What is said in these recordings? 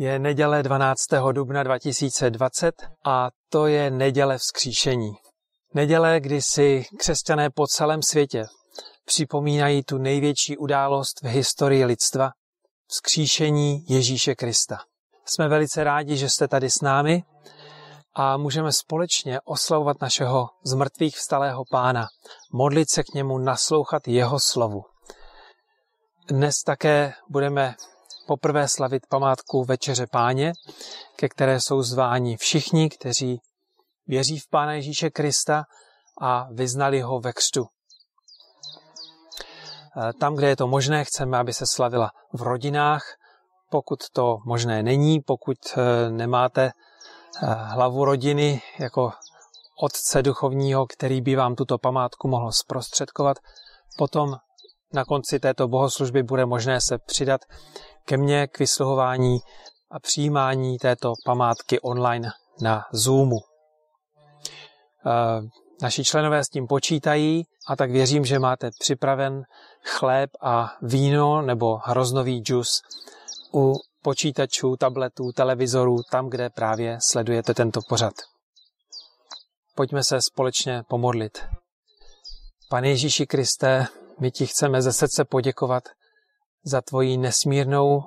Je neděle 12. dubna 2020 a to je neděle vzkříšení. Neděle, kdy si křesťané po celém světě připomínají tu největší událost v historii lidstva, vzkříšení Ježíše Krista. Jsme velice rádi, že jste tady s námi a můžeme společně oslavovat našeho zmrtvých vstalého pána, modlit se k němu, naslouchat jeho slovu. Dnes také budeme poprvé slavit památku Večeře Páně, ke které jsou zváni všichni, kteří věří v Pána Ježíše Krista a vyznali ho ve křtu. Eh, tam, kde je to možné, chceme, aby se slavila v rodinách. Pokud to možné není, pokud eh, nemáte eh, hlavu rodiny jako otce duchovního, který by vám tuto památku mohl zprostředkovat, potom na konci této bohoslužby bude možné se přidat ke mně k vysluhování a přijímání této památky online na Zoomu. Naši členové s tím počítají a tak věřím, že máte připraven chléb a víno nebo hroznový džus u počítačů, tabletů, televizorů, tam, kde právě sledujete tento pořad. Pojďme se společně pomodlit. Pane Ježíši Kriste, my ti chceme ze srdce poděkovat za tvoji nesmírnou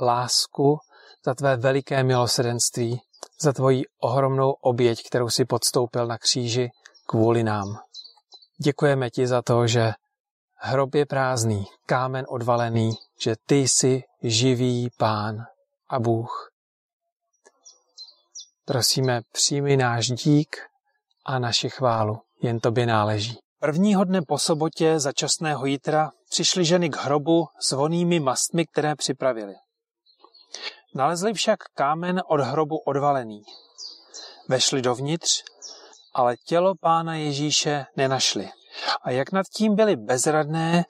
lásku, za tvé veliké milosedenství, za tvoji ohromnou oběť, kterou si podstoupil na kříži kvůli nám. Děkujeme ti za to, že hrob je prázdný, kámen odvalený, že ty jsi živý pán a Bůh. Prosíme, přijmi náš dík a naši chválu, jen tobě náleží. Prvního dne po sobotě začasného jítra přišly ženy k hrobu s vonými mastmi, které připravili. Nalezli však kámen od hrobu odvalený. Vešli dovnitř, ale tělo pána Ježíše nenašli. A jak nad tím byli bezradné,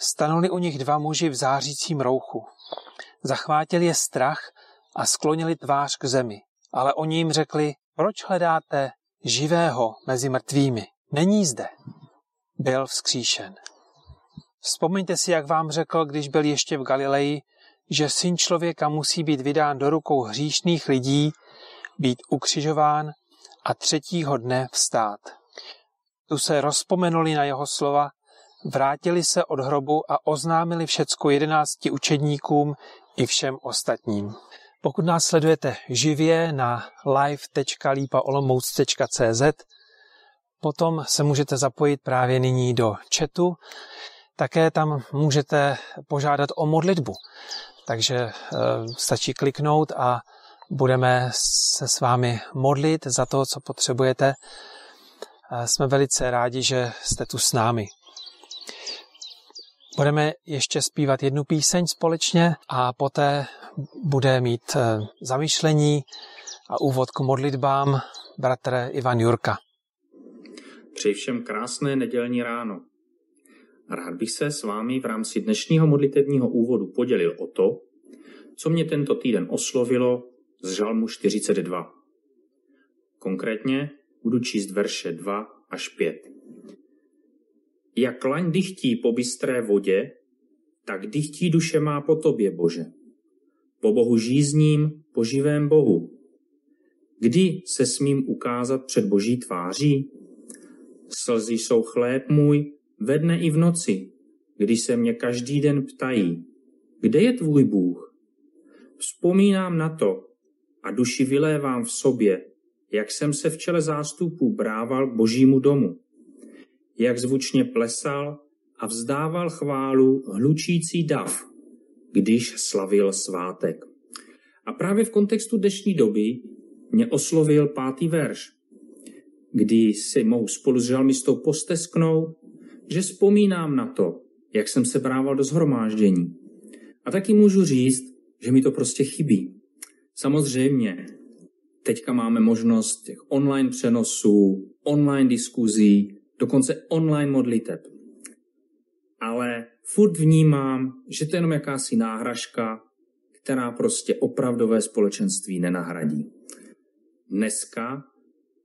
stanuli u nich dva muži v zářícím rouchu. Zachvátili je strach a sklonili tvář k zemi. Ale oni jim řekli, proč hledáte živého mezi mrtvými? Není zde. Byl vzkříšen. Vzpomeňte si, jak vám řekl, když byl ještě v Galileji, že syn člověka musí být vydán do rukou hříšných lidí, být ukřižován a třetího dne vstát. Tu se rozpomenuli na jeho slova, vrátili se od hrobu a oznámili všecko jedenácti učedníkům i všem ostatním. Pokud nás sledujete živě na live.lipaolomouc.cz, potom se můžete zapojit právě nyní do chatu. Také tam můžete požádat o modlitbu. Takže e, stačí kliknout a budeme se s vámi modlit za to, co potřebujete. Jsme velice rádi, že jste tu s námi. Budeme ještě zpívat jednu píseň společně a poté bude mít e, zamýšlení a úvod k modlitbám bratr Ivan Jurka. Přeji všem krásné nedělní ráno. Rád bych se s vámi v rámci dnešního modlitevního úvodu podělil o to, co mě tento týden oslovilo z Žalmu 42. Konkrétně budu číst verše 2 až 5. Jak laň dychtí po bystré vodě, tak dychtí duše má po tobě, Bože. Po Bohu žízním, po živém Bohu. Kdy se smím ukázat před Boží tváří? Slzy jsou chléb můj ve dne i v noci, když se mě každý den ptají, kde je tvůj Bůh? Vzpomínám na to, a duši vylévám v sobě, jak jsem se v čele zástupů brával k božímu domu, jak zvučně plesal a vzdával chválu hlučící dav, když slavil svátek. A právě v kontextu dnešní doby mě oslovil pátý verš, kdy si mohu spolu s žalmistou postesknout, že vzpomínám na to, jak jsem se brával do zhromáždění. A taky můžu říct, že mi to prostě chybí. Samozřejmě, teďka máme možnost těch online přenosů, online diskuzí, dokonce online modliteb. Ale furt vnímám, že to je jenom jakási náhražka, která prostě opravdové společenství nenahradí. Dneska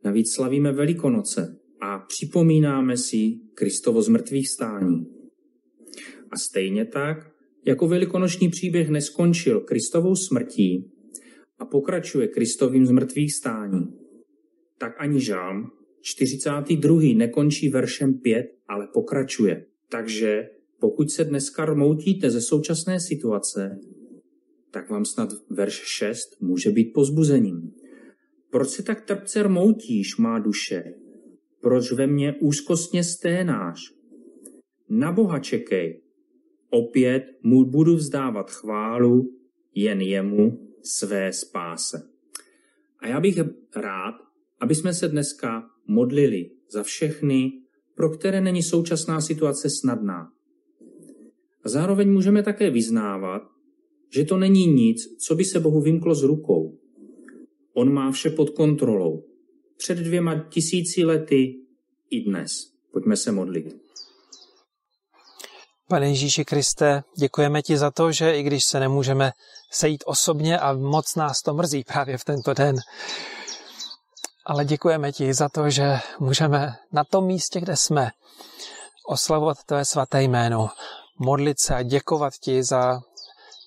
navíc slavíme Velikonoce a připomínáme si Kristovo zmrtvých stání. A stejně tak, jako velikonoční příběh neskončil Kristovou smrtí, a pokračuje Kristovým zmrtvých stání, tak ani žálm 42. nekončí veršem 5, ale pokračuje. Takže pokud se dneska rmoutíte ze současné situace, tak vám snad verš 6 může být pozbuzením. Proč se tak trpce rmoutíš, má duše? Proč ve mně úzkostně sténáš? Na Boha čekej. Opět mu budu vzdávat chválu, jen jemu své spáse. A já bych rád, aby jsme se dneska modlili za všechny, pro které není současná situace snadná. A zároveň můžeme také vyznávat, že to není nic, co by se Bohu vymklo z rukou. On má vše pod kontrolou. Před dvěma tisíci lety i dnes. Pojďme se modlit. Pane Ježíši Kriste, děkujeme ti za to, že i když se nemůžeme sejít osobně a moc nás to mrzí právě v tento den, ale děkujeme ti za to, že můžeme na tom místě, kde jsme, oslavovat tvé svaté jméno, modlit se a děkovat ti za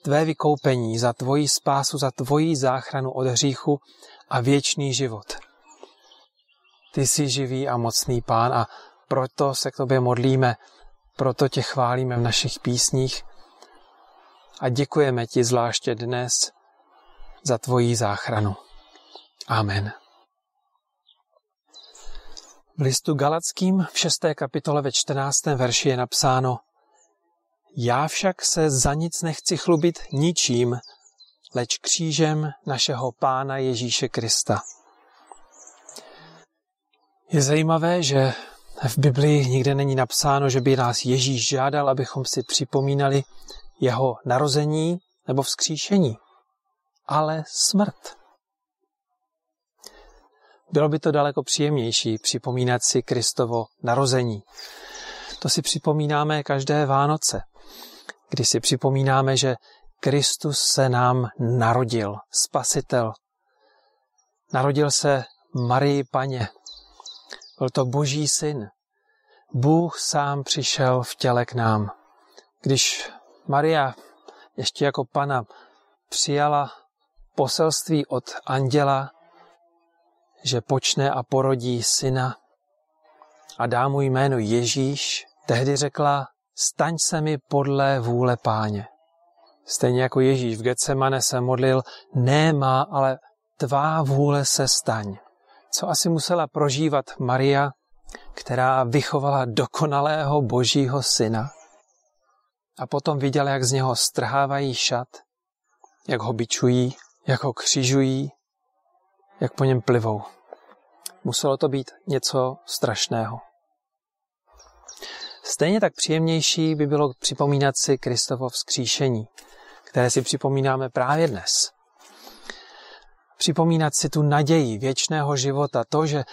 tvé vykoupení, za tvoji spásu, za tvoji záchranu od hříchu a věčný život. Ty jsi živý a mocný pán a proto se k tobě modlíme, proto tě chválíme v našich písních a děkujeme ti zvláště dnes za tvoji záchranu. Amen. V listu Galackým v 6. kapitole ve 14. verši je napsáno Já však se za nic nechci chlubit ničím, leč křížem našeho Pána Ježíše Krista. Je zajímavé, že v Biblii nikde není napsáno, že by nás Ježíš žádal, abychom si připomínali jeho narození nebo vzkříšení, ale smrt. Bylo by to daleko příjemnější připomínat si Kristovo narození. To si připomínáme každé Vánoce, kdy si připomínáme, že Kristus se nám narodil, spasitel. Narodil se Marii Paně. Byl to boží syn. Bůh sám přišel v těle k nám. Když Maria ještě jako pana přijala poselství od anděla, že počne a porodí syna a dá mu jméno Ježíš, tehdy řekla, staň se mi podle vůle páně. Stejně jako Ježíš v Getsemane se modlil, ne má, ale tvá vůle se staň. Co asi musela prožívat Maria, která vychovala dokonalého božího syna a potom viděla, jak z něho strhávají šat, jak ho bičují, jak ho křižují, jak po něm plivou. Muselo to být něco strašného. Stejně tak příjemnější by bylo připomínat si Kristovo vzkříšení, které si připomínáme právě dnes. Připomínat si tu naději věčného života, to, že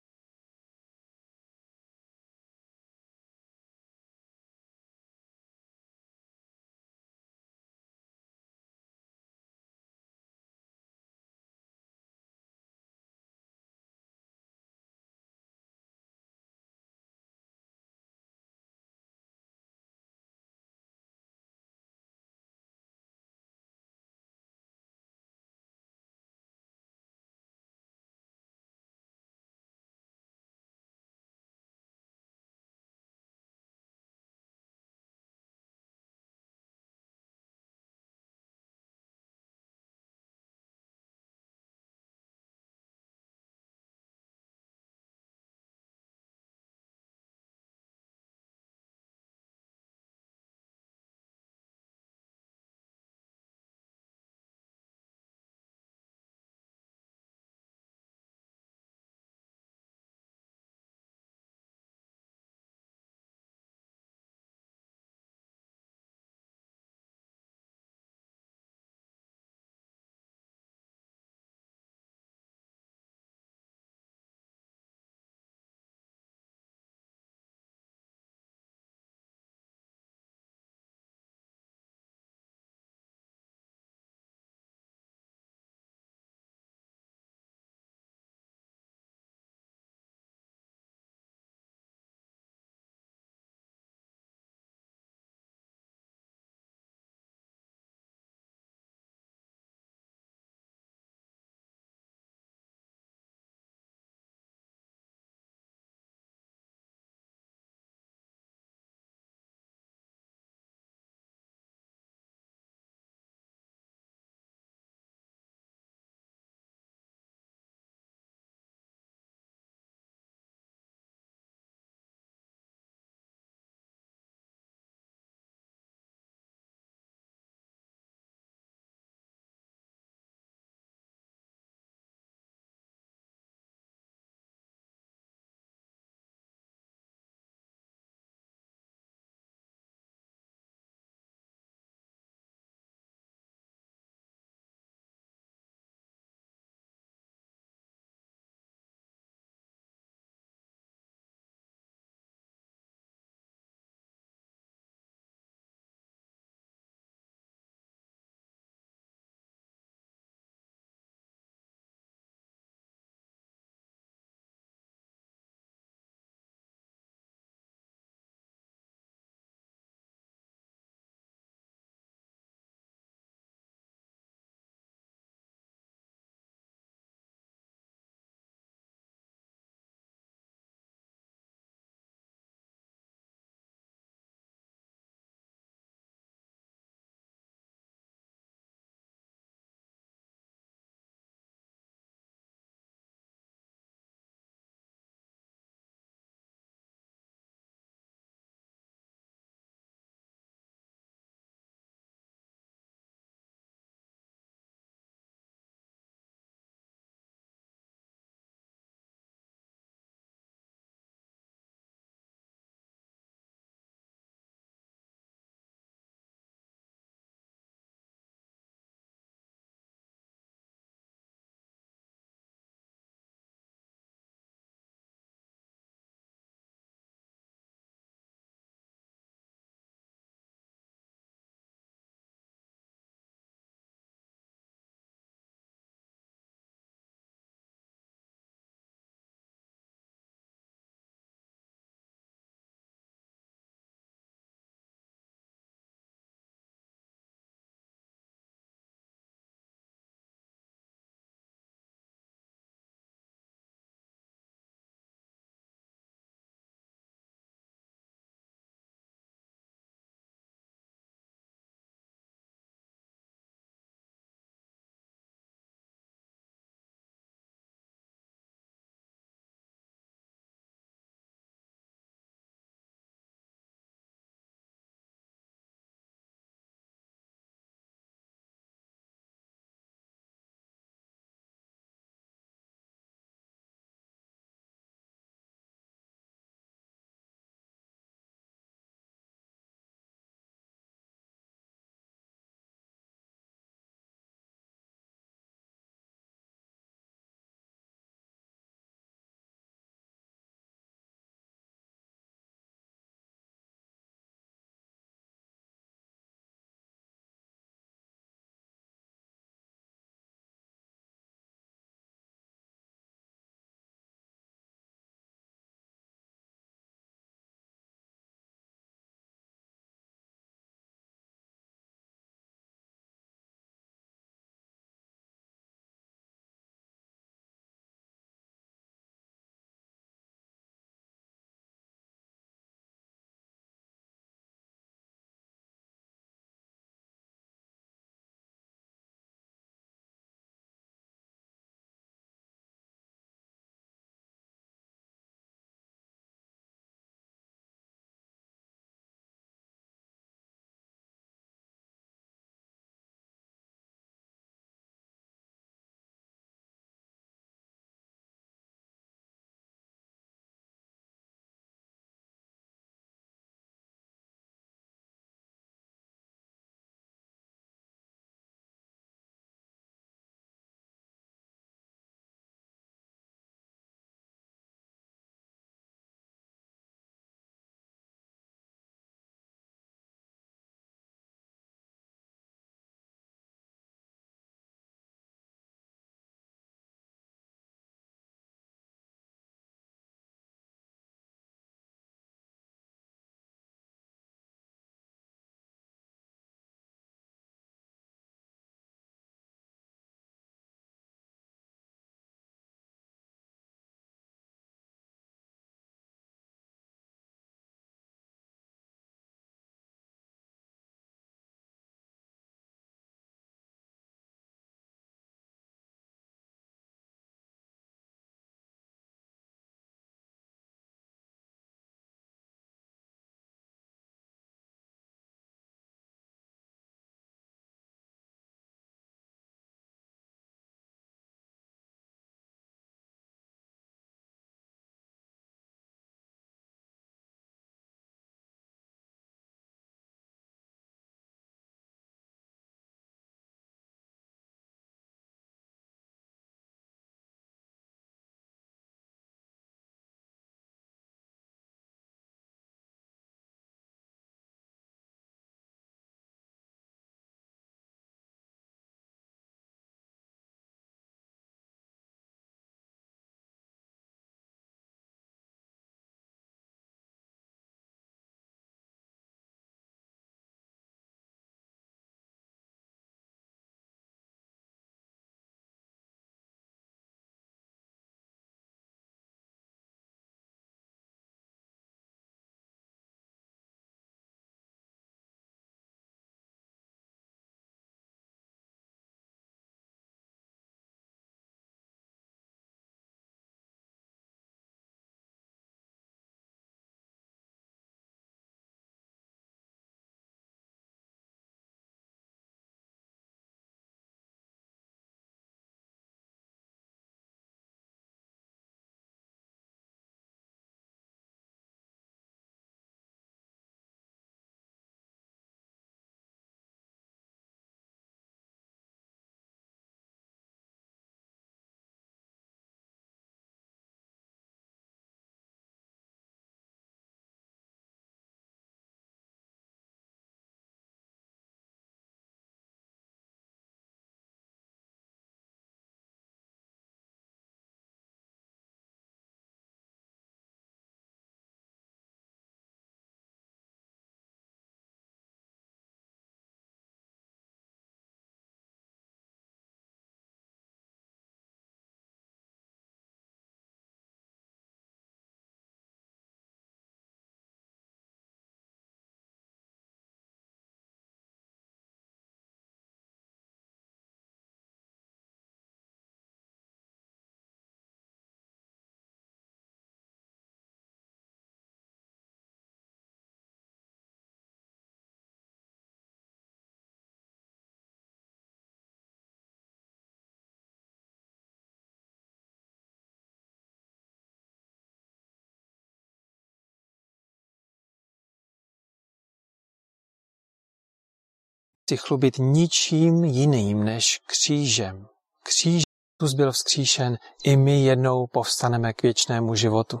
chci chlubit ničím jiným než křížem. Kříž Kristus byl vzkříšen, i my jednou povstaneme k věčnému životu.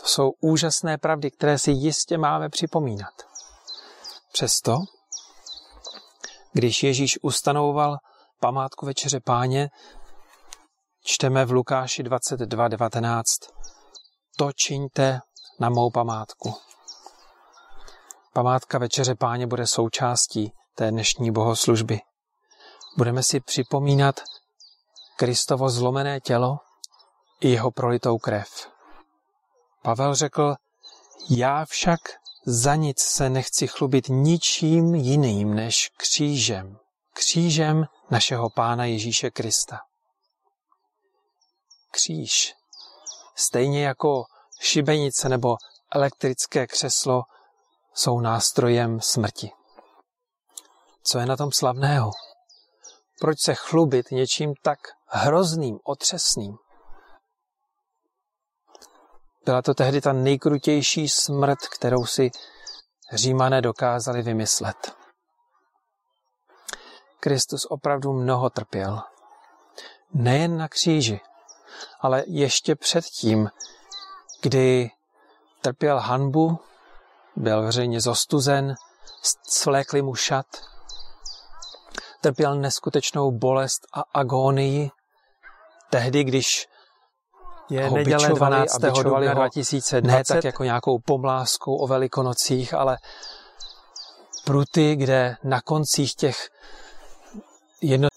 To jsou úžasné pravdy, které si jistě máme připomínat. Přesto, když Ježíš ustanovoval památku Večeře Páně, čteme v Lukáši 22.19. To čiňte na mou památku. Památka Večeře Páně bude součástí té dnešní bohoslužby. Budeme si připomínat Kristovo zlomené tělo i jeho prolitou krev. Pavel řekl, já však za nic se nechci chlubit ničím jiným než křížem. Křížem našeho Pána Ježíše Krista. Kříž, stejně jako šibenice nebo elektrické křeslo, jsou nástrojem smrti. Co je na tom slavného? Proč se chlubit něčím tak hrozným, otřesným? Byla to tehdy ta nejkrutější smrt, kterou si římané dokázali vymyslet. Kristus opravdu mnoho trpěl. Nejen na kříži, ale ještě předtím, kdy trpěl hanbu, byl veřejně zostuzen, svlékli mu šat, trpěl neskutečnou bolest a agónii, tehdy, když je neděle 12. dubna 2020, ne tak jako nějakou pomláskou o velikonocích, ale pruty, kde na koncích těch jedno,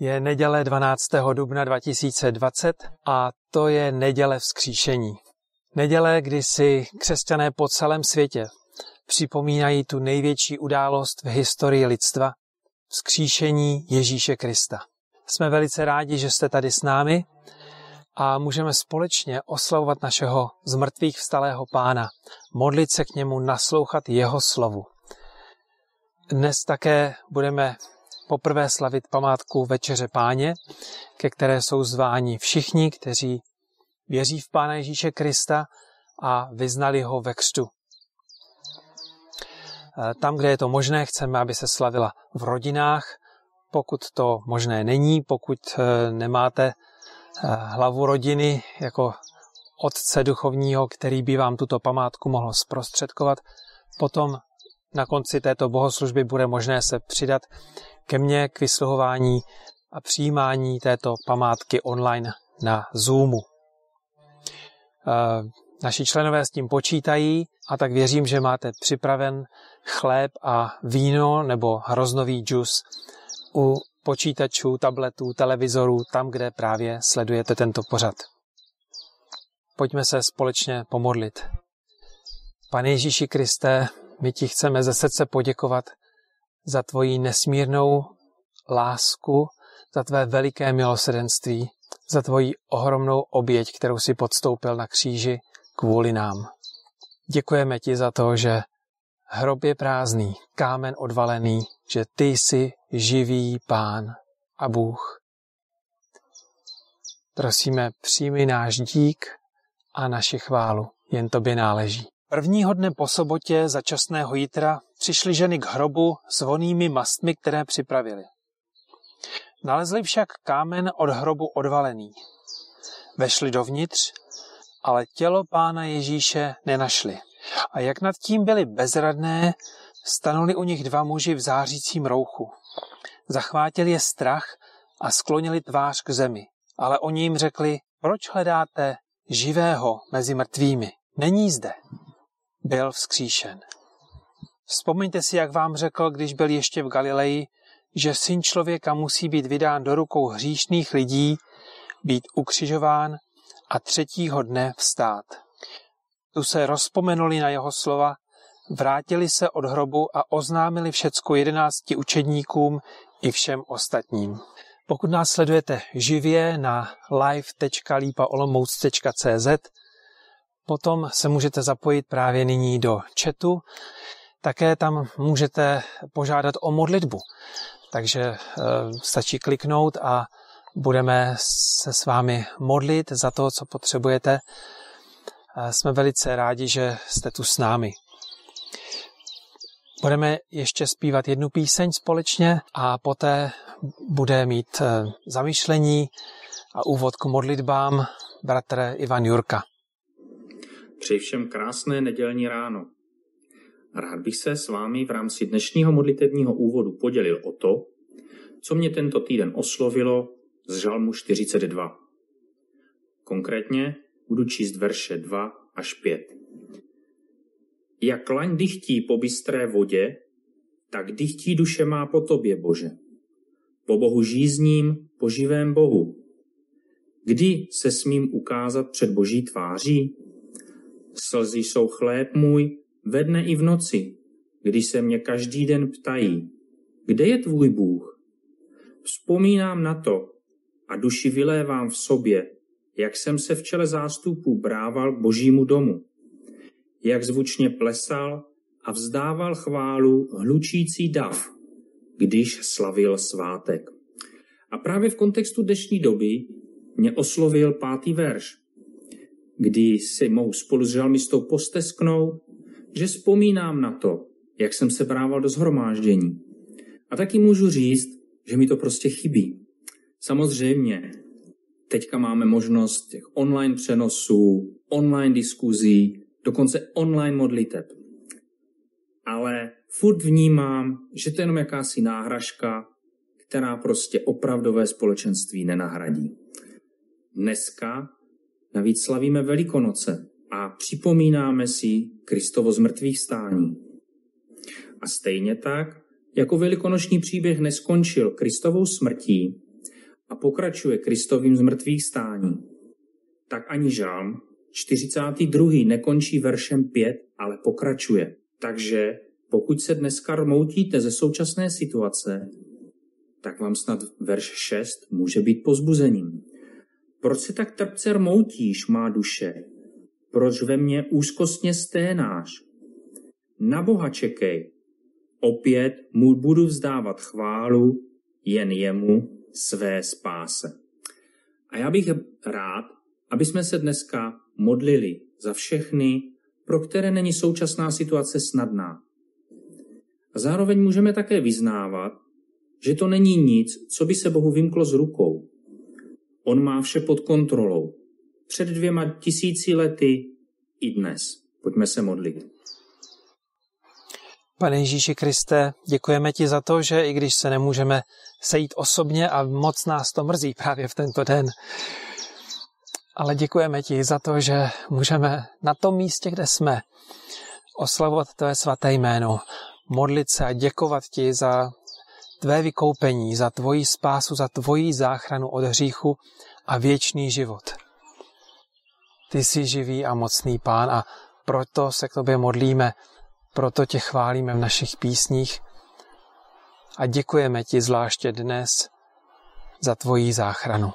Je neděle 12. dubna 2020 a to je neděle vzkříšení. Neděle, kdy si křesťané po celém světě připomínají tu největší událost v historii lidstva, vzkříšení Ježíše Krista. Jsme velice rádi, že jste tady s námi a můžeme společně oslavovat našeho zmrtvých vstalého pána, modlit se k němu, naslouchat jeho slovu. Dnes také budeme poprvé slavit památku Večeře Páně, ke které jsou zváni všichni, kteří věří v Pána Ježíše Krista a vyznali ho ve křtu. E, tam, kde je to možné, chceme, aby se slavila v rodinách. Pokud to možné není, pokud e, nemáte e, hlavu rodiny jako otce duchovního, který by vám tuto památku mohl zprostředkovat, potom na konci této bohoslužby bude možné se přidat ke mně k vysluhování a přijímání této památky online na Zoomu. Naši členové s tím počítají a tak věřím, že máte připraven chléb a víno nebo hroznový džus u počítačů, tabletů, televizorů, tam, kde právě sledujete tento pořad. Pojďme se společně pomodlit. Pane Ježíši Kriste, my ti chceme ze srdce poděkovat za tvoji nesmírnou lásku, za tvé veliké milosedenství, za tvoji ohromnou oběť, kterou si podstoupil na kříži kvůli nám. Děkujeme ti za to, že hrob je prázdný, kámen odvalený, že ty jsi živý pán a Bůh. Prosíme, přijmi náš dík a naši chválu, jen tobě náleží. Prvního dne po sobotě začasného jítra přišly ženy k hrobu s vonými mastmi, které připravili. Nalezli však kámen od hrobu odvalený. Vešli dovnitř, ale tělo pána Ježíše nenašli. A jak nad tím byli bezradné, stanuli u nich dva muži v zářícím rouchu. Zachvátili je strach a sklonili tvář k zemi. Ale oni jim řekli, proč hledáte živého mezi mrtvými? Není zde. Byl vzkříšen. Vzpomeňte si, jak vám řekl, když byl ještě v Galileji, že syn člověka musí být vydán do rukou hříšných lidí, být ukřižován a třetího dne vstát. Tu se rozpomenuli na jeho slova, vrátili se od hrobu a oznámili všecko jedenácti učedníkům i všem ostatním. Pokud nás sledujete živě na live.lipaolomouc.cz, potom se můžete zapojit právě nyní do chatu. Také tam můžete požádat o modlitbu Takže stačí kliknout a budeme se s vámi modlit za to, co potřebujete. Jsme velice rádi, že jste tu s námi. Budeme ještě zpívat jednu píseň společně a poté bude mít eh, zamýšlení a úvod k modlitbám bratr Ivan Jurka. Přeji všem krásné nedělní ráno. Rád bych se s vámi v rámci dnešního modlitebního úvodu podělil o to, co mě tento týden oslovilo z Žalmu 42. Konkrétně budu číst verše 2 až 5. Jak laň dychtí po bystré vodě, tak dychtí duše má po tobě, Bože. Po Bohu žízním, po živém Bohu. Kdy se smím ukázat před Boží tváří? Slzy jsou chléb můj ve dne i v noci, když se mě každý den ptají, kde je tvůj Bůh? Vzpomínám na to a duši vylévám v sobě, jak jsem se v čele zástupů brával k božímu domu jak zvučně plesal a vzdával chválu hlučící dav, když slavil svátek. A právě v kontextu dnešní doby mě oslovil pátý verš, kdy si mohu spolu s žalmistou postesknout, že vzpomínám na to, jak jsem se brával do zhromáždění. A taky můžu říct, že mi to prostě chybí. Samozřejmě, teďka máme možnost těch online přenosů, online diskuzí, dokonce online modliteb. Ale furt vnímám, že to je jenom jakási náhražka, která prostě opravdové společenství nenahradí. Dneska navíc slavíme Velikonoce a připomínáme si Kristovo zmrtvých stání. A stejně tak, jako velikonoční příběh neskončil Kristovou smrtí a pokračuje Kristovým zmrtvých stání, tak ani žálm 42. nekončí veršem 5, ale pokračuje. Takže pokud se dneska rmoutíte ze současné situace, tak vám snad verš 6 může být pozbuzením. Proč se tak trpce rmoutíš, má duše? Proč ve mně úzkostně sténáš? Na Boha čekej. Opět mu budu vzdávat chválu jen jemu své spáse. A já bych rád, aby jsme se dneska modlili za všechny, pro které není současná situace snadná. A zároveň můžeme také vyznávat, že to není nic, co by se Bohu vymklo z rukou. On má vše pod kontrolou. Před dvěma tisíci lety i dnes. Pojďme se modlit. Pane Ježíši Kriste, děkujeme ti za to, že i když se nemůžeme sejít osobně a moc nás to mrzí právě v tento den, ale děkujeme ti za to, že můžeme na tom místě, kde jsme, oslavovat tvé svaté jméno, modlit se a děkovat ti za tvé vykoupení, za tvoji spásu, za tvoji záchranu od hříchu a věčný život. Ty jsi živý a mocný pán a proto se k tobě modlíme, proto tě chválíme v našich písních a děkujeme ti zvláště dnes za tvoji záchranu.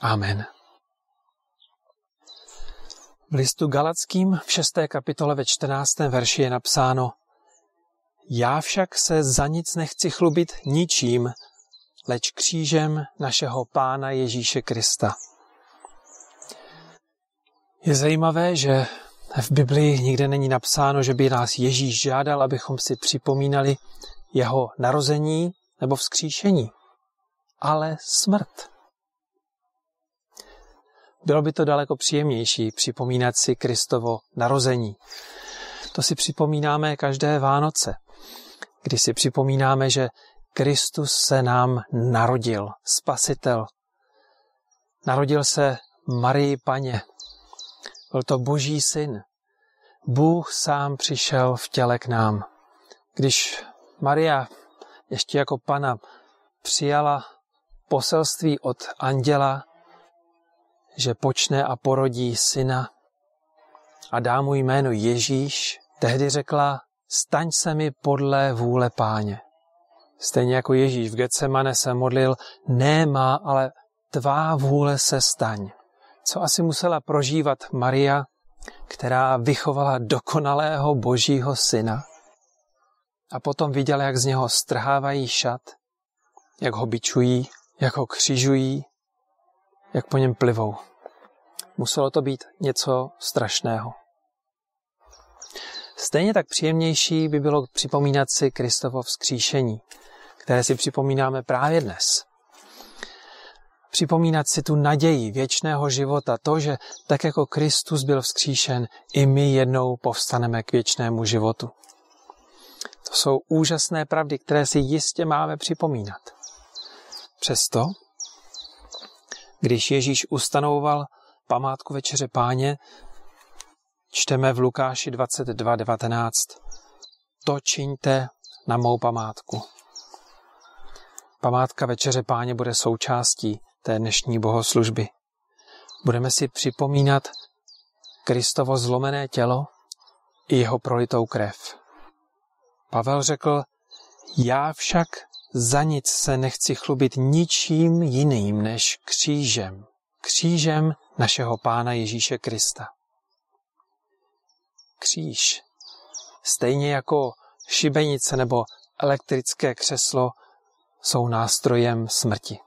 Amen. V listu Galackým v 6. kapitole ve 14. verši je napsáno Já však se za nic nechci chlubit ničím, leč křížem našeho Pána Ježíše Krista. Je zajímavé, že v Biblii nikde není napsáno, že by nás Ježíš žádal, abychom si připomínali jeho narození nebo vzkříšení, ale smrt. Bylo by to daleko příjemnější připomínat si Kristovo narození. To si připomínáme každé Vánoce, kdy si připomínáme, že Kristus se nám narodil, spasitel. Narodil se Marii Paně. Byl to boží syn. Bůh sám přišel v těle k nám. Když Maria ještě jako pana přijala poselství od anděla, že počne a porodí syna a dá mu jméno Ježíš, tehdy řekla, staň se mi podle vůle páně. Stejně jako Ježíš v Getsemane se modlil, ne má, ale tvá vůle se staň. Co asi musela prožívat Maria, která vychovala dokonalého božího syna a potom viděla, jak z něho strhávají šat jak ho bičují, jak ho křižují, jak po něm plivou. Muselo to být něco strašného. Stejně tak příjemnější by bylo připomínat si Kristovo vzkříšení, které si připomínáme právě dnes. Připomínat si tu naději věčného života, to, že tak jako Kristus byl vzkříšen, i my jednou povstaneme k věčnému životu. To jsou úžasné pravdy, které si jistě máme připomínat. Přesto, když Ježíš ustanovoval památku Večeře Páně, čteme v Lukáši 22.19. To čiňte na mou památku. Památka Večeře Páně bude součástí té dnešní bohoslužby. Budeme si připomínat Kristovo zlomené tělo i jeho prolitou krev. Pavel řekl, já však za nic se nechci chlubit ničím jiným než křížem. Křížem našeho Pána Ježíše Krista. Kříž, stejně jako šibenice nebo elektrické křeslo, jsou nástrojem smrti.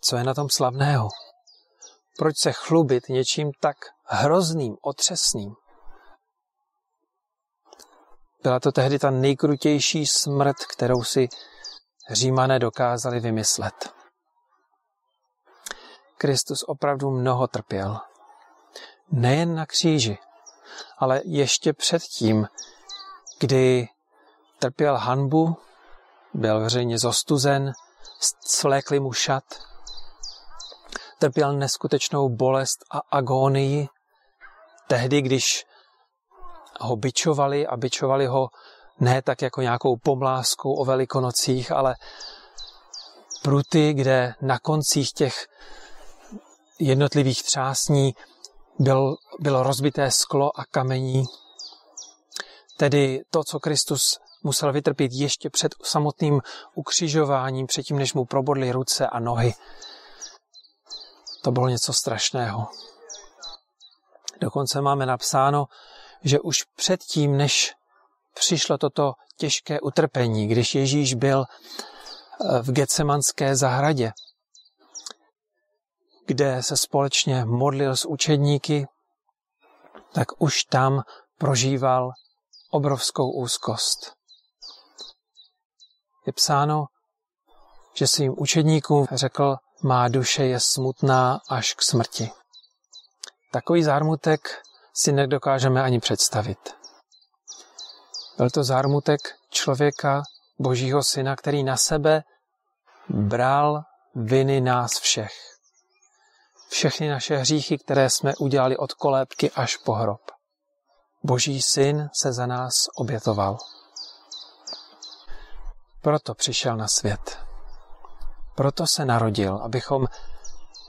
Co je na tom slavného? Proč se chlubit něčím tak hrozným, otřesným? Byla to tehdy ta nejkrutější smrt, kterou si římané dokázali vymyslet. Kristus opravdu mnoho trpěl. Nejen na kříži, ale ještě předtím, kdy trpěl hanbu, byl veřejně zostuzen, svlékli mu šat, trpěl neskutečnou bolest a agónii, tehdy, když ho bičovali a bičovali ho ne tak jako nějakou pomláskou o velikonocích, ale pruty, kde na koncích těch jednotlivých třásní byl, bylo rozbité sklo a kamení. Tedy to, co Kristus musel vytrpět ještě před samotným ukřižováním, předtím, než mu probodly ruce a nohy. To bylo něco strašného. Dokonce máme napsáno, že už předtím, než přišlo toto těžké utrpení, když Ježíš byl eh, v Getsemanské zahradě, kde se společně modlil s učedníky, tak už tam prožíval obrovskou úzkost. Je psáno, že svým učedníkům řekl, má duše je smutná až k smrti. Takový zármutek si nedokážeme ani představit. Byl to zármutek člověka, Božího syna, který na sebe bral viny nás všech. Všechny naše hříchy, které jsme udělali od kolébky až po hrob. Boží syn se za nás obětoval. Proto přišel na svět. Proto se narodil, abychom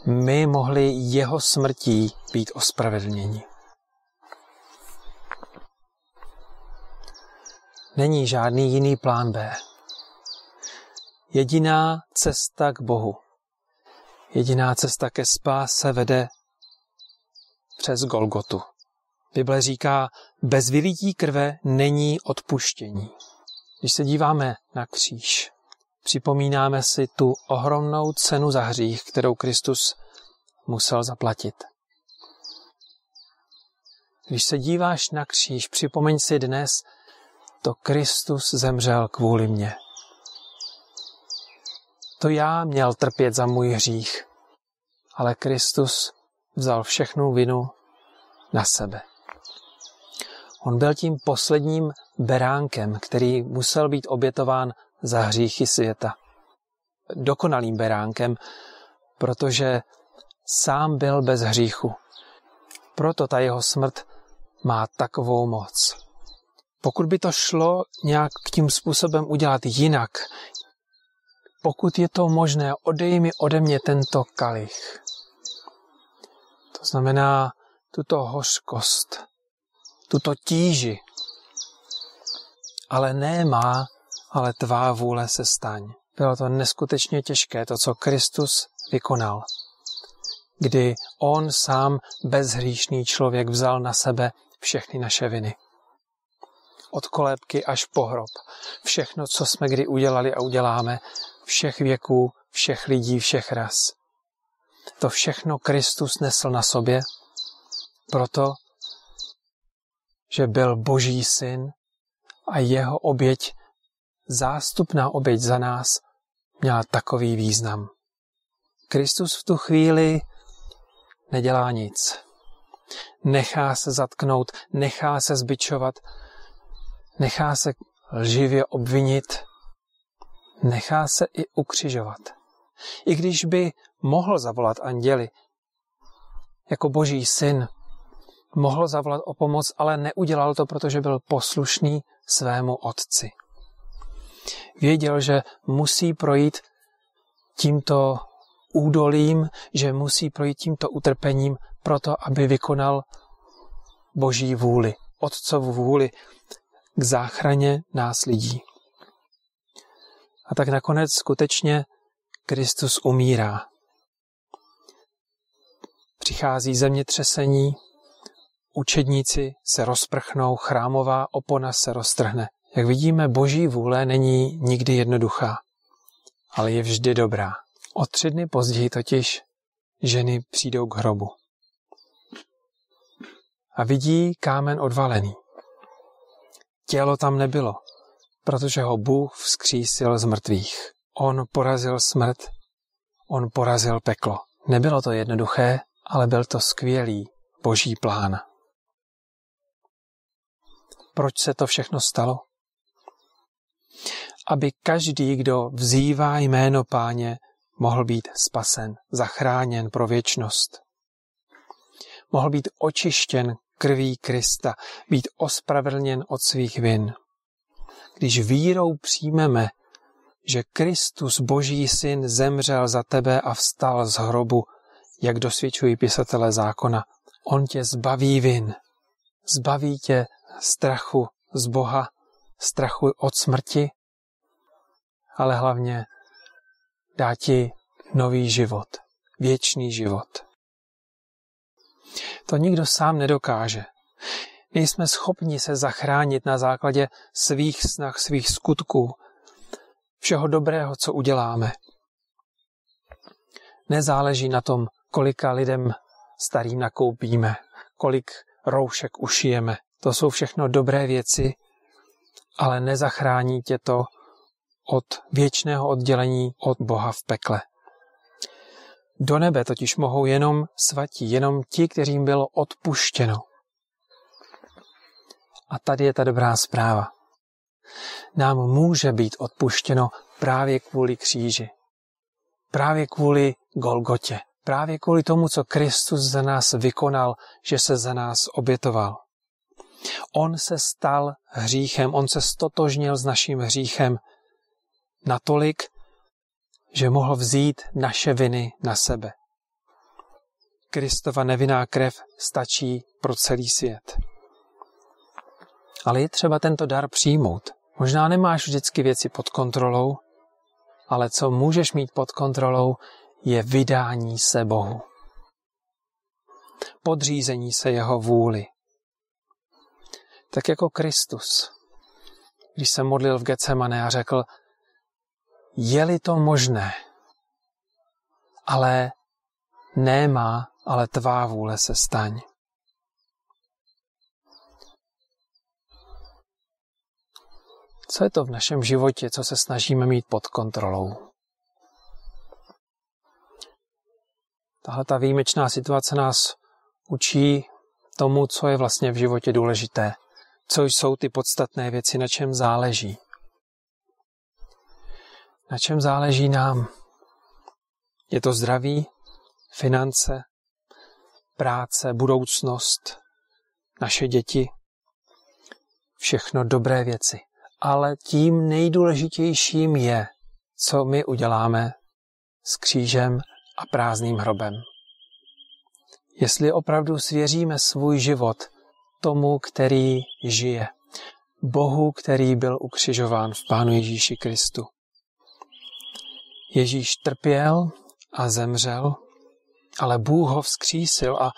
my mohli jeho smrtí být ospravedlněni. Není žádný jiný plán B. Jediná cesta k Bohu, jediná cesta ke spáse vede přes Golgotu. Bible říká, bez vylití krve není odpuštění. Když se díváme na kříž, připomínáme si tu ohromnou cenu za hřích, kterou Kristus musel zaplatit. Když se díváš na kříž, připomeň si dnes, to Kristus zemřel kvůli mně. To já měl trpět za můj hřích, ale Kristus vzal všechnu vinu na sebe. On byl tím posledním beránkem, který musel být obětován za hříchy světa. Dokonalým beránkem, protože sám byl bez hříchu. Proto ta jeho smrt má takovou moc. Pokud by to šlo nějak tím způsobem udělat jinak, pokud je to možné, odej mi ode mě tento kalich. To znamená tuto hořkost, tuto tíži. Ale ne má, ale tvá vůle se staň. Bylo to neskutečně těžké, to, co Kristus vykonal. Kdy on sám, bezhříšný člověk, vzal na sebe všechny naše viny. od kolébky až po hrob. Všechno, co jsme kdy udělali a uděláme, všech věků, všech lidí, všech ras. To všechno Kristus nesl na sobě, proto, že byl Boží syn a jeho oběť, zástupná oběť za nás, měla takový význam. Kristus v tu chvíli nedělá nic. Nechá se zatknout, nechá se zbičovat, nechá se lživě obvinit, nechá se i ukřižovat. I když by mohl zavolat anděli, jako boží syn, mohl zavolat o pomoc, ale neudělal to, protože byl poslušný svému otci. Věděl, že musí projít tímto údolím, že musí projít tímto utrpením proto, aby vykonal boží vůli, otcovu vůli k záchraně nás lidí. A tak nakonec skutečně Kristus umírá. Přichází zemětřesení, učedníci se rozprchnou, chrámová opona se roztrhne. Jak vidíme, boží vůle není nikdy jednoduchá, ale je vždy dobrá. O tři dny později totiž ženy přijdou k hrobu. A vidí kámen odvalený. Tělo tam nebylo, protože ho Bůh vzkřísil z mrtvých. On porazil smrt, on porazil peklo. Nebylo to jednoduché, ale byl to skvělý boží plán. Proč se to všechno stalo? Aby každý, kdo vzývá jméno páně, mohl být spasen, zachráněn pro věčnost. Mohl být očištěn krví Krista, být ospravedlněn od svých vin. Když vírou přijmeme, že Kristus, Boží syn, zemřel za tebe a vstal z hrobu, jak dosvědčují pisatelé zákona, on tě zbaví vin, zbaví tě strachu z Boha, strachu od smrti, ale hlavně dá ti nový život, věčný život. To nikdo sám nedokáže. Nejsme schopni se zachránit na základě svých snah, svých skutků, všeho dobrého, co uděláme. Nezáleží na tom, kolika lidem starým nakoupíme, kolik roušek ušijeme. To jsou všechno dobré věci, ale nezachrání tě to od věčného oddělení od Boha v pekle. Do nebe totiž mohou jenom svatí, jenom ti, kterým bylo odpuštěno. A tady je ta dobrá zpráva. Nám může být odpuštěno právě kvůli kříži. Právě kvůli Golgotě. Právě kvůli tomu, co Kristus za nás vykonal, že se za nás obětoval. On se stal hříchem, on se stotožnil s naším hříchem natolik, že mohl vzít naše viny na sebe. Kristova nevinná krev stačí pro celý svět. Ale je třeba tento dar přijmout. Možná nemáš vždycky věci pod kontrolou, ale co můžeš mít pod kontrolou, je vydání se Bohu. Podřízení se jeho vůli. Tak jako Kristus, když se modlil v Getsemane a řekl, je-li to možné, ale nemá, ale tvá vůle se staň. Co je to v našem životě, co se snažíme mít pod kontrolou? Tahle ta výjimečná situace nás učí tomu, co je vlastně v životě důležité, co jsou ty podstatné věci, na čem záleží. Na čem záleží nám? Je to zdraví, finance, práce, budoucnost, naše děti, všechno dobré věci. Ale tím nejdůležitějším je, co my uděláme s křížem a prázdným hrobem. Jestli opravdu svěříme svůj život tomu, který žije, Bohu, který byl ukřižován v Pánu Ježíši Kristu. Ježíš trpěl a zemřel, ale Bůh ho vzkřísil a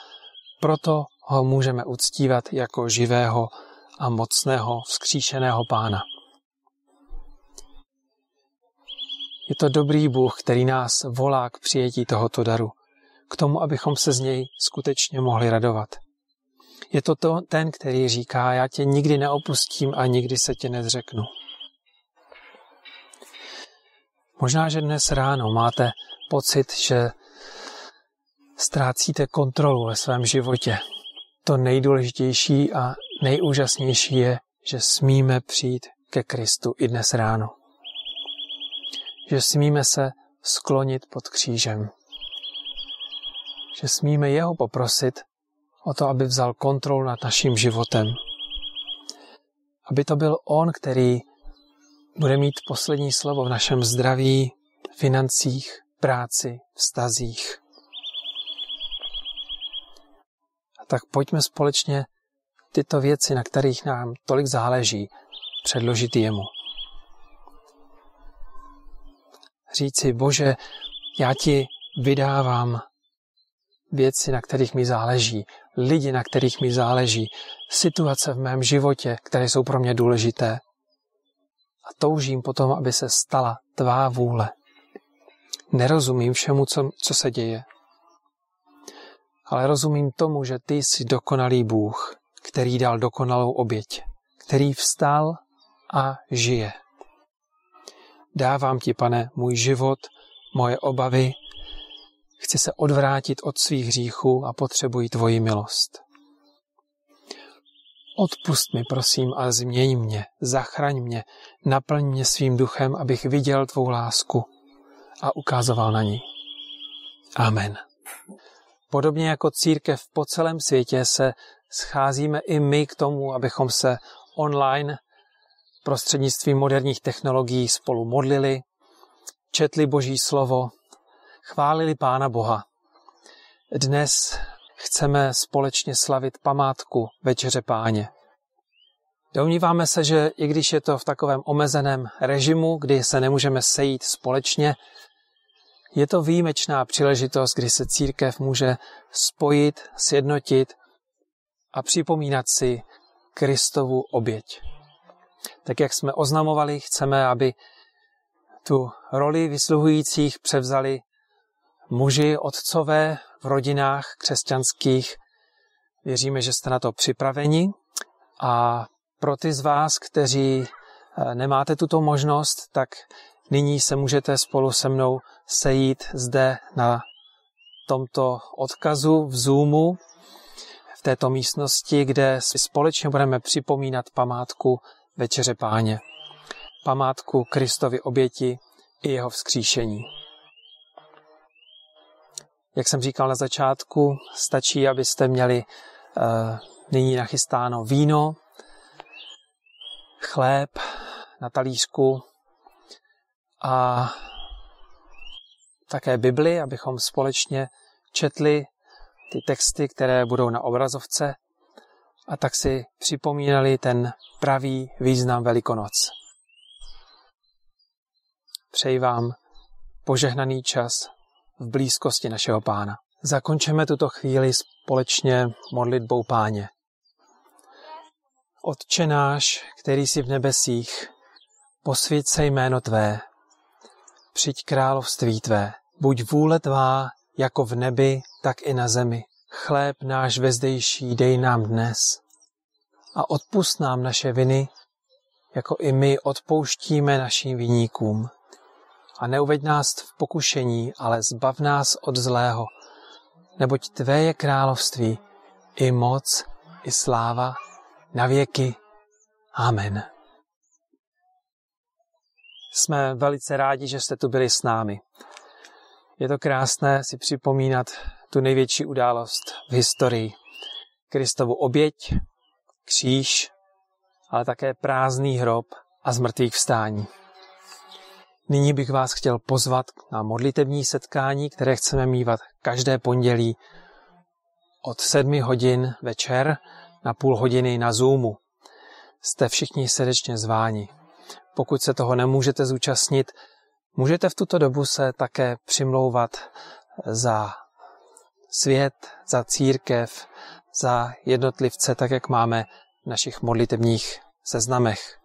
proto ho můžeme uctívat jako živého a mocného vzkříšeného pána. Je to dobrý Bůh, který nás volá k přijetí tohoto daru, k tomu, abychom se z něj skutečně mohli radovat. Je to, to ten, který říká, já tě nikdy neopustím a nikdy se tě nezřeknu. Možná, že dnes ráno máte pocit, že ztrácíte kontrolu ve svém životě. To nejdůležitější a nejúžasnější je, že smíme přijít ke Kristu i dnes ráno. Že smíme se sklonit pod křížem. Že smíme jeho poprosit o to, aby vzal kontrolu nad naším životem. Aby to byl on, který bude mít poslední slovo v našem zdraví, financích, práci, vztazích. A tak pojďme společně tyto věci, na kterých nám tolik záleží, předložit jemu. Říci, Bože, já ti vydávám věci, na kterých mi záleží, lidi, na kterých mi záleží, situace v mém životě, které jsou pro mě důležité. A toužím potom, aby se stala tvá vůle. Nerozumím všemu, co, co se děje. Ale rozumím tomu, že ty jsi dokonalý Bůh, který dal dokonalou oběť, který vstal a žije. Dávám ti, pane, můj život, moje obavy, chci se odvrátit od svých hříchů a potřebuji tvoji milost. Odpust mi, prosím, a změň mě, zachraň mě, naplň mě svým duchem, abych viděl tvou lásku a ukázoval na ní. Amen. Podobně jako církev po celém světě se scházíme i my k tomu, abychom se online prostřednictvím moderních technologií spolu modlili, četli Boží slovo, chválili Pána Boha. Dnes chceme společně slavit památku Večeře Páně. Domníváme se, že i když je to v takovém omezeném režimu, kdy se nemůžeme sejít společně, je to výjimečná příležitost, kdy se církev může spojit, sjednotit a připomínat si Kristovu oběť. Tak jak jsme oznamovali, chceme, aby tu roli vysluhujících převzali muži, otcové v rodinách křesťanských. Věříme, že jste na to připraveni a pro ty z vás, kteří eh, nemáte tuto možnost, tak nyní se můžete spolu se mnou sejít zde na tomto odkazu v Zoomu, v této místnosti, kde společně budeme připomínat památku Večeře Páně. Památku Kristovy oběti i jeho vzkříšení. Jak jsem říkal na začátku, stačí, abyste měli uh, nyní nachystáno víno, chléb na talířku a také Bibli, abychom společně četli ty texty, které budou na obrazovce a tak si připomínali ten pravý význam Velikonoc. Přeji vám požehnaný čas v blízkosti našeho pána. Zakončeme tuto chvíli společně modlitbou páně. Otče náš, který jsi v nebesích, posvěd se jméno Tvé, přijď království Tvé, buď vůle Tvá jako v nebi, tak i na zemi. Chléb náš vezdejší dej nám dnes a odpust nám naše viny, jako i my odpouštíme našim viníkům a neuveď nás v pokušení, ale zbav nás od zlého, neboť Tvé je království, i moc, i sláva, na věky. Amen. Jsme velice rádi, že jste tu byli s námi. Je to krásné si připomínat tu největší událost v historii. Kristovu oběť, kříž, ale také prázdný hrob a zmrtvých vstání. Nyní bych vás chtěl pozvat na modlitební setkání, které chceme mývat každé pondělí od sedmi hodin večer na půl hodiny na Zoomu. Jste všichni srdečně zváni. Pokud se toho nemůžete zúčastnit, můžete v tuto dobu se také přimlouvat za svět, za církev, za jednotlivce, tak jak máme v našich modlitebních seznamech.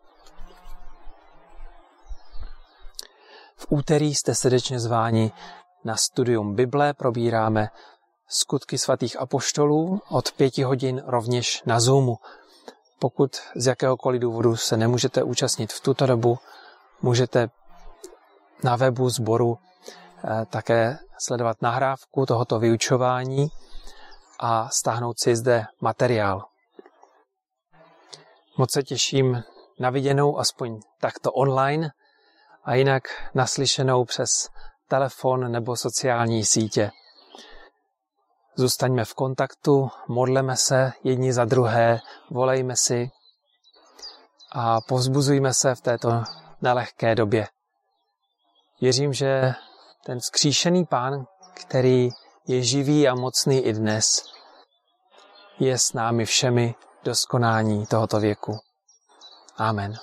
V úterý jste srdečně zváni na studium Bible, probíráme skutky svatých apoštolů od pěti hodin rovněž na Zoomu. Pokud z jakéhokoliv důvodu se nemůžete účastnit v tuto dobu, můžete na webu sboru eh, také sledovat nahrávku tohoto vyučování a stáhnout si zde materiál. Moc se těším na viděnou aspoň takto online a jinak naslyšenou přes telefon nebo sociální sítě. Zůstaňme v kontaktu, modleme se jedni za druhé, volejme si a povzbuzujme se v této nelehké době. Věřím, že ten vzkříšený pán, který je živý a mocný i dnes, je s námi všemi do skonání tohoto věku. Amen.